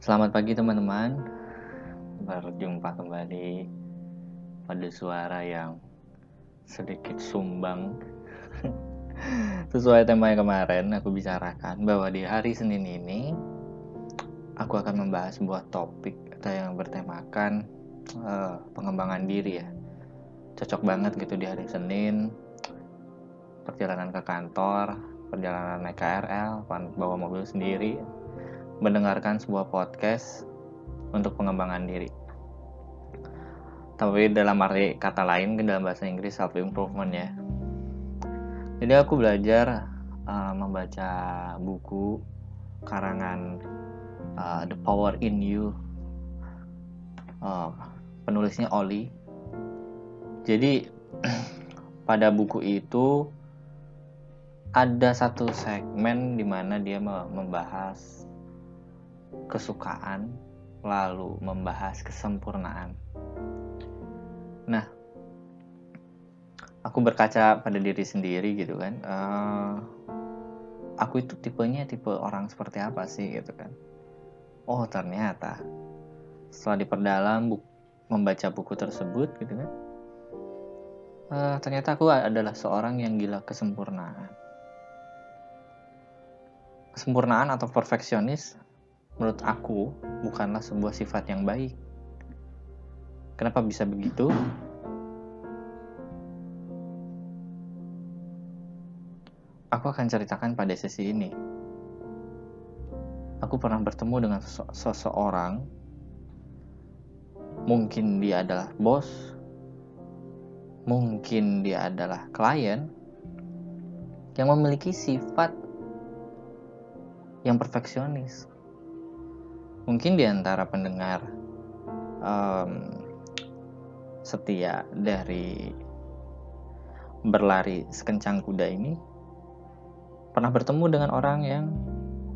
Selamat pagi teman-teman. Berjumpa kembali pada suara yang sedikit sumbang. Sesuai tema yang kemarin aku bicarakan bahwa di hari Senin ini Aku akan membahas sebuah topik atau yang bertemakan uh, pengembangan diri ya. Cocok banget gitu di hari Senin. Perjalanan ke kantor, perjalanan naik KRL, bawa mobil sendiri mendengarkan sebuah podcast untuk pengembangan diri. Tapi dalam arti kata lain, dalam bahasa Inggris self improvement ya. Jadi aku belajar uh, membaca buku karangan uh, The Power in You. Uh, penulisnya Oli. Jadi pada buku itu ada satu segmen di mana dia membahas kesukaan lalu membahas kesempurnaan. Nah, aku berkaca pada diri sendiri gitu kan. Uh, aku itu tipenya tipe orang seperti apa sih gitu kan. Oh ternyata setelah diperdalam buku, membaca buku tersebut gitu kan. Uh, ternyata aku adalah seorang yang gila kesempurnaan. Kesempurnaan atau perfeksionis menurut aku bukanlah sebuah sifat yang baik. Kenapa bisa begitu? Aku akan ceritakan pada sesi ini. Aku pernah bertemu dengan seseorang, mungkin dia adalah bos, mungkin dia adalah klien, yang memiliki sifat yang perfeksionis mungkin di antara pendengar um, setia dari berlari sekencang kuda ini pernah bertemu dengan orang yang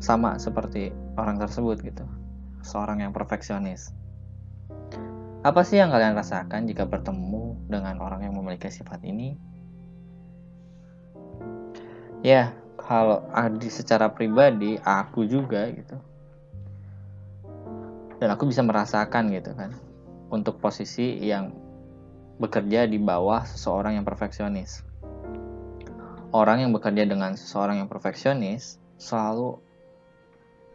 sama seperti orang tersebut gitu. Seorang yang perfeksionis. Apa sih yang kalian rasakan jika bertemu dengan orang yang memiliki sifat ini? Ya kalau adi secara pribadi aku juga gitu dan aku bisa merasakan gitu kan untuk posisi yang bekerja di bawah seseorang yang perfeksionis orang yang bekerja dengan seseorang yang perfeksionis selalu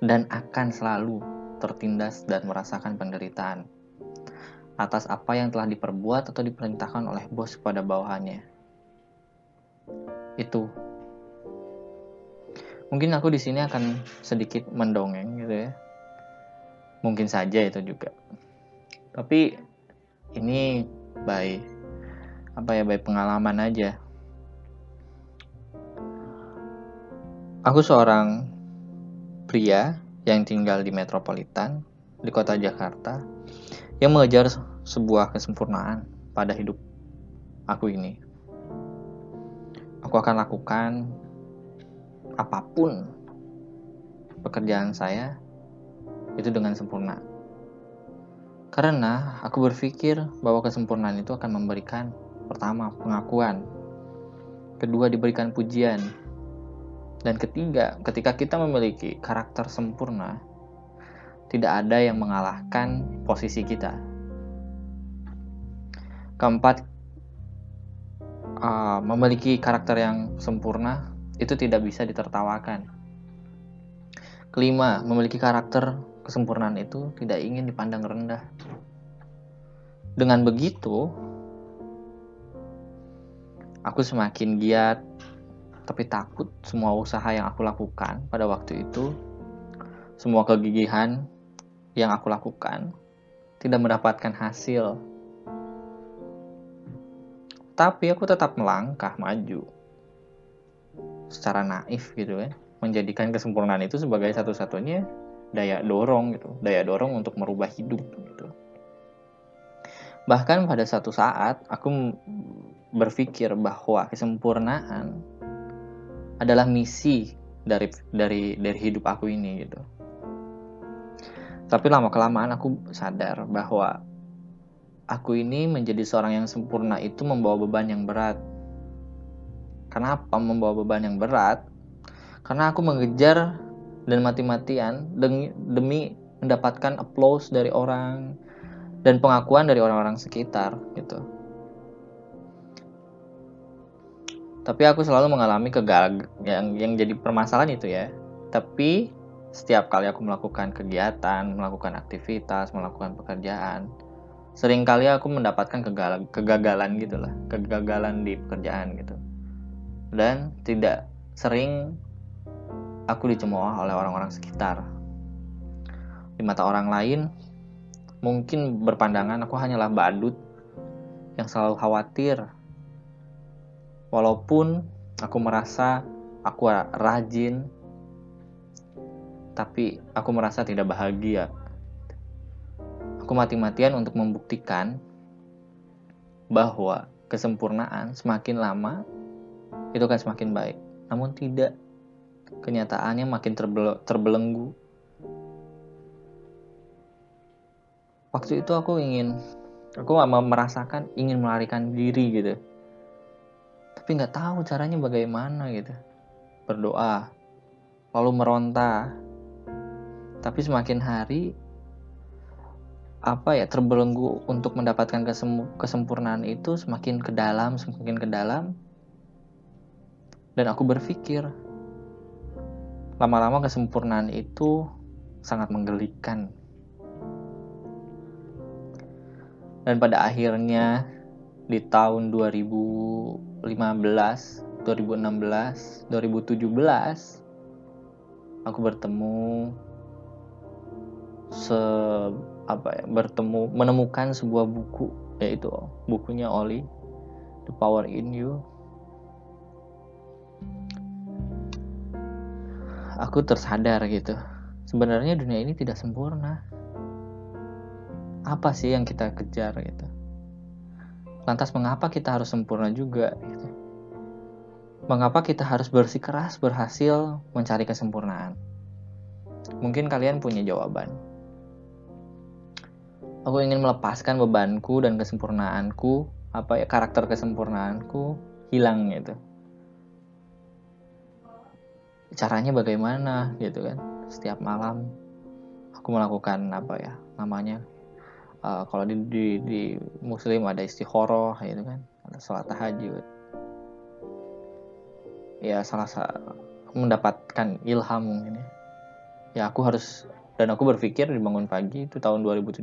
dan akan selalu tertindas dan merasakan penderitaan atas apa yang telah diperbuat atau diperintahkan oleh bos kepada bawahannya. Itu. Mungkin aku di sini akan sedikit mendongeng gitu ya mungkin saja itu juga. Tapi ini baik apa ya baik pengalaman aja. Aku seorang pria yang tinggal di metropolitan di kota Jakarta yang mengejar sebuah kesempurnaan pada hidup aku ini. Aku akan lakukan apa pun pekerjaan saya itu dengan sempurna. Karena aku berpikir bahwa kesempurnaan itu akan memberikan pertama pengakuan, kedua diberikan pujian, dan ketiga ketika kita memiliki karakter sempurna, tidak ada yang mengalahkan posisi kita. Keempat, memiliki karakter yang sempurna itu tidak bisa ditertawakan. Kelima, memiliki karakter kesempurnaan itu tidak ingin dipandang rendah. Dengan begitu, aku semakin giat, tapi takut semua usaha yang aku lakukan pada waktu itu, semua kegigihan yang aku lakukan tidak mendapatkan hasil. Tapi aku tetap melangkah maju secara naif gitu kan, menjadikan kesempurnaan itu sebagai satu-satunya daya dorong gitu daya dorong untuk merubah hidup gitu. Bahkan pada satu saat aku berpikir bahwa kesempurnaan adalah misi dari dari dari hidup aku ini gitu. Tapi lama kelamaan aku sadar bahwa aku ini menjadi seorang yang sempurna itu membawa beban yang berat. Kenapa membawa beban yang berat? Karena aku mengejar dan mati-matian demi, mendapatkan applause dari orang dan pengakuan dari orang-orang sekitar gitu. Tapi aku selalu mengalami kegal yang yang jadi permasalahan itu ya. Tapi setiap kali aku melakukan kegiatan, melakukan aktivitas, melakukan pekerjaan, sering kali aku mendapatkan kegagalan, kegagalan gitu lah, kegagalan di pekerjaan gitu. Dan tidak sering aku dicemooh oleh orang-orang sekitar. Di mata orang lain, mungkin berpandangan aku hanyalah badut yang selalu khawatir. Walaupun aku merasa aku rajin, tapi aku merasa tidak bahagia. Aku mati-matian untuk membuktikan bahwa kesempurnaan semakin lama itu kan semakin baik. Namun tidak kenyataannya makin terbelenggu. Waktu itu aku ingin, aku merasakan ingin melarikan diri gitu. Tapi nggak tahu caranya bagaimana gitu. Berdoa, lalu meronta. Tapi semakin hari apa ya terbelenggu untuk mendapatkan kesempurnaan itu semakin ke dalam, semakin ke dalam. Dan aku berpikir, lama-lama kesempurnaan itu sangat menggelikan. Dan pada akhirnya di tahun 2015, 2016, 2017 aku bertemu se apa ya bertemu menemukan sebuah buku yaitu bukunya Oli The Power in You aku tersadar gitu. Sebenarnya dunia ini tidak sempurna. Apa sih yang kita kejar gitu? Lantas mengapa kita harus sempurna juga gitu? Mengapa kita harus bersikeras berhasil mencari kesempurnaan? Mungkin kalian punya jawaban. Aku ingin melepaskan bebanku dan kesempurnaanku apa ya karakter kesempurnaanku hilang gitu caranya bagaimana gitu kan. Setiap malam aku melakukan apa ya namanya uh, kalau di, di di muslim ada istihoroh gitu kan. Ada sholat tahajud. Ya salah satu mendapatkan ilham mungkin ya. Ya aku harus dan aku berpikir di bangun pagi itu tahun 2017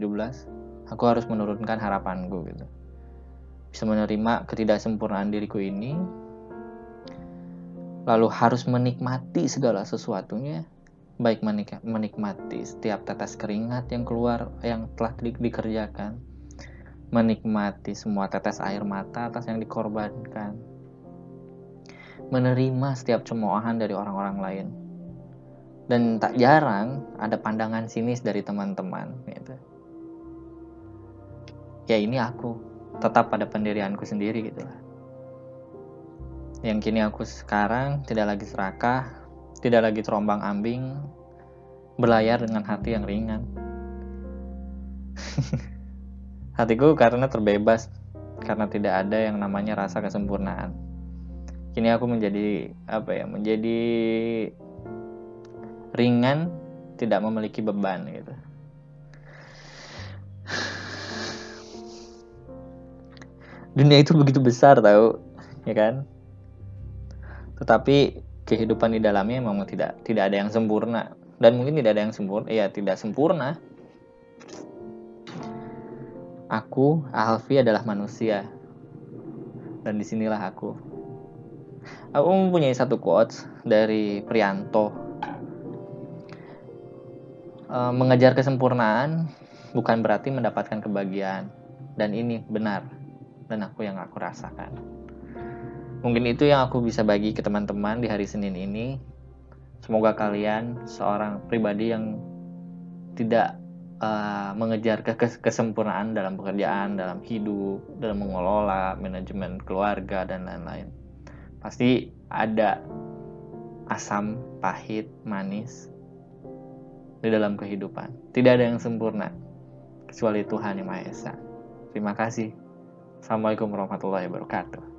aku harus menurunkan harapanku gitu. Bisa menerima ketidaksempurnaan diriku ini lalu harus menikmati segala sesuatunya. Baik menikmati setiap tetes keringat yang keluar yang telah di dikerjakan. Menikmati semua tetes air mata atas yang dikorbankan. Menerima setiap cemoohan dari orang-orang lain. Dan tak jarang ada pandangan sinis dari teman-teman gitu. Ya ini aku tetap pada pendirianku sendiri gitu lah yang kini aku sekarang tidak lagi serakah, tidak lagi terombang ambing, berlayar dengan hati yang ringan. Hatiku karena terbebas, karena tidak ada yang namanya rasa kesempurnaan. Kini aku menjadi apa ya, menjadi ringan, tidak memiliki beban gitu. Dunia itu begitu besar tahu, ya kan? Tetapi kehidupan di dalamnya memang tidak tidak ada yang sempurna. Dan mungkin tidak ada yang sempurna ya tidak sempurna. Aku Alfi adalah manusia. Dan di sinilah aku. Aku mempunyai satu quotes dari Prianto. E, mengejar kesempurnaan bukan berarti mendapatkan kebahagiaan. Dan ini benar. Dan aku yang aku rasakan Mungkin itu yang aku bisa bagi ke teman-teman di hari Senin ini. Semoga kalian seorang pribadi yang tidak uh, mengejar ke kesempurnaan dalam pekerjaan, dalam hidup, dalam mengelola manajemen keluarga dan lain-lain. Pasti ada asam, pahit, manis di dalam kehidupan. Tidak ada yang sempurna kecuali Tuhan Yang Maha Esa. Terima kasih. Assalamualaikum warahmatullahi wabarakatuh.